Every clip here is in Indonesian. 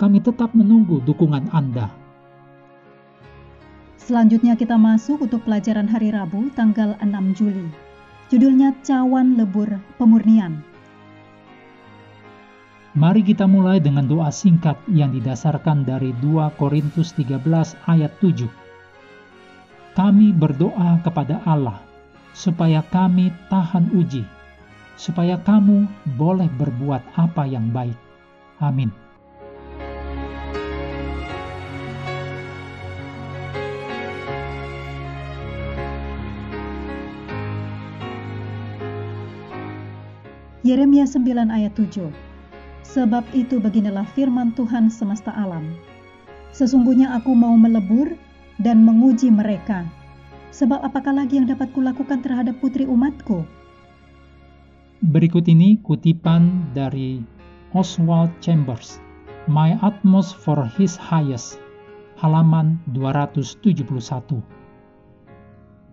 kami tetap menunggu dukungan Anda. Selanjutnya kita masuk untuk pelajaran hari Rabu tanggal 6 Juli. Judulnya Cawan Lebur Pemurnian. Mari kita mulai dengan doa singkat yang didasarkan dari 2 Korintus 13 ayat 7. Kami berdoa kepada Allah supaya kami tahan uji, supaya kamu boleh berbuat apa yang baik. Amin. Yeremia 9 ayat 7 Sebab itu beginilah firman Tuhan semesta alam. Sesungguhnya aku mau melebur dan menguji mereka. Sebab apakah lagi yang dapat kulakukan terhadap putri umatku? Berikut ini kutipan dari Oswald Chambers, My Utmost for His Highest, halaman 271.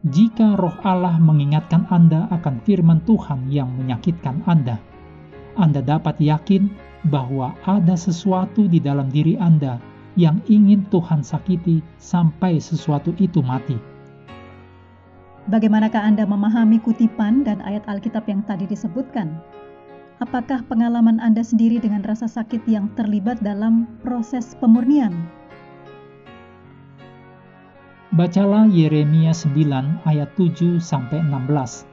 Jika roh Allah mengingatkan Anda akan firman Tuhan yang menyakitkan Anda, Anda dapat yakin bahwa ada sesuatu di dalam diri Anda yang ingin Tuhan sakiti sampai sesuatu itu mati. Bagaimanakah Anda memahami kutipan dan ayat Alkitab yang tadi disebutkan? Apakah pengalaman Anda sendiri dengan rasa sakit yang terlibat dalam proses pemurnian? Bacalah Yeremia 9 ayat 7 sampai 16.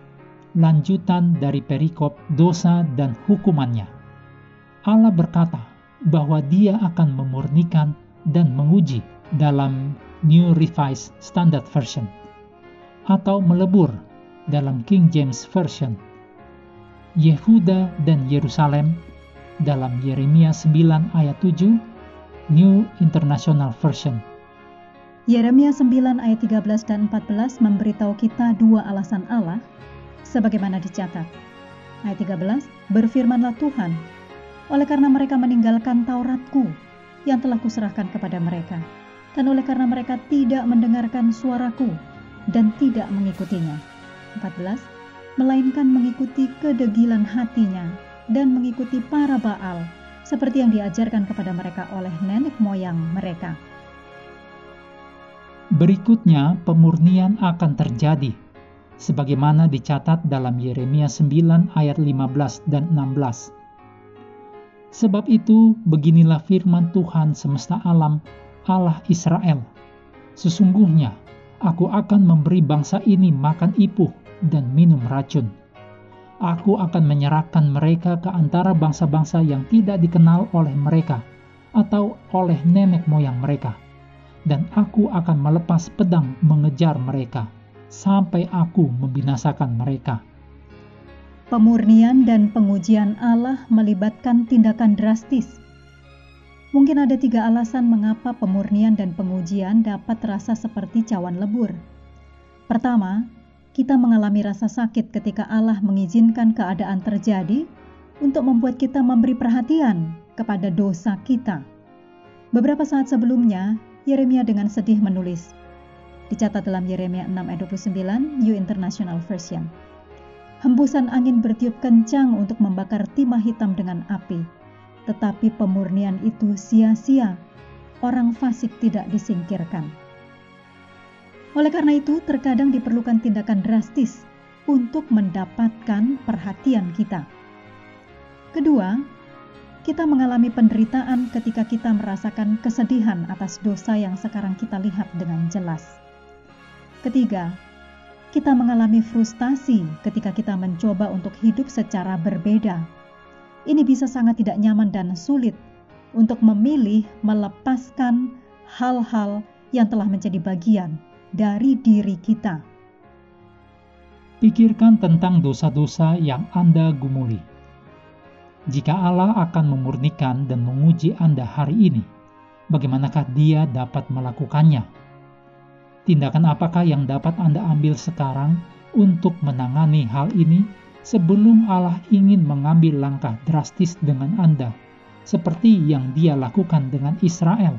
Lanjutan dari perikop dosa dan hukumannya. Allah berkata bahwa Dia akan memurnikan dan menguji dalam New Revised Standard Version atau melebur dalam King James Version. Yehuda dan Yerusalem dalam Yeremia 9 ayat 7 New International Version Yeremia 9 ayat 13 dan 14 memberitahu kita dua alasan Allah sebagaimana dicatat. Ayat 13, berfirmanlah Tuhan, oleh karena mereka meninggalkan Tauratku yang telah kuserahkan kepada mereka, dan oleh karena mereka tidak mendengarkan suaraku dan tidak mengikutinya. 14, melainkan mengikuti kedegilan hatinya dan mengikuti para Baal, seperti yang diajarkan kepada mereka oleh nenek moyang mereka. Berikutnya, pemurnian akan terjadi, sebagaimana dicatat dalam Yeremia 9 ayat 15 dan 16. Sebab itu, beginilah firman Tuhan semesta alam, Allah Israel. Sesungguhnya, aku akan memberi bangsa ini makan ipuh dan minum racun. Aku akan menyerahkan mereka ke antara bangsa-bangsa yang tidak dikenal oleh mereka atau oleh nenek moyang mereka dan aku akan melepas pedang mengejar mereka sampai aku membinasakan mereka. Pemurnian dan pengujian Allah melibatkan tindakan drastis. Mungkin ada tiga alasan mengapa pemurnian dan pengujian dapat terasa seperti cawan lebur. Pertama, kita mengalami rasa sakit ketika Allah mengizinkan keadaan terjadi untuk membuat kita memberi perhatian kepada dosa kita. Beberapa saat sebelumnya, Yeremia dengan sedih menulis. Dicatat dalam Yeremia 6 ayat 29 New International Version. Hembusan angin bertiup kencang untuk membakar timah hitam dengan api. Tetapi pemurnian itu sia-sia. Orang fasik tidak disingkirkan. Oleh karena itu, terkadang diperlukan tindakan drastis untuk mendapatkan perhatian kita. Kedua, kita mengalami penderitaan ketika kita merasakan kesedihan atas dosa yang sekarang kita lihat dengan jelas. Ketiga, kita mengalami frustasi ketika kita mencoba untuk hidup secara berbeda. Ini bisa sangat tidak nyaman dan sulit untuk memilih melepaskan hal-hal yang telah menjadi bagian dari diri kita. Pikirkan tentang dosa-dosa yang Anda gumuli. Jika Allah akan memurnikan dan menguji Anda hari ini, bagaimanakah Dia dapat melakukannya? Tindakan apakah yang dapat Anda ambil sekarang untuk menangani hal ini sebelum Allah ingin mengambil langkah drastis dengan Anda, seperti yang Dia lakukan dengan Israel?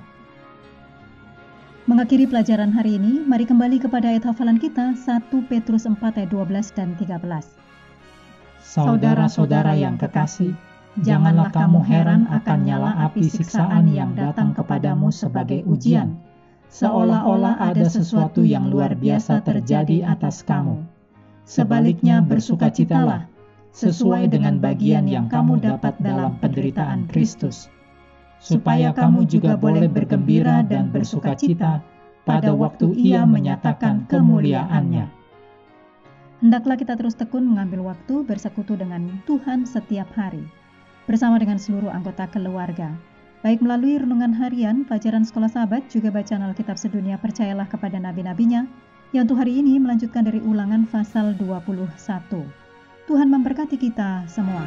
Mengakhiri pelajaran hari ini, mari kembali kepada ayat hafalan kita 1 Petrus 4 ayat 12 dan 13. Saudara-saudara yang kekasih, janganlah kamu heran akan nyala api siksaan yang datang kepadamu sebagai ujian, seolah-olah ada sesuatu yang luar biasa terjadi atas kamu. Sebaliknya bersukacitalah, sesuai dengan bagian yang kamu dapat dalam penderitaan Kristus, supaya kamu juga boleh bergembira dan bersukacita pada waktu ia menyatakan kemuliaannya. Hendaklah kita terus tekun mengambil waktu bersekutu dengan Tuhan setiap hari, bersama dengan seluruh anggota keluarga, Baik melalui renungan harian, pelajaran sekolah sahabat, juga bacaan Alkitab sedunia percayalah kepada nabi-nabinya, yang untuk hari ini melanjutkan dari ulangan pasal 21. Tuhan memberkati kita semua.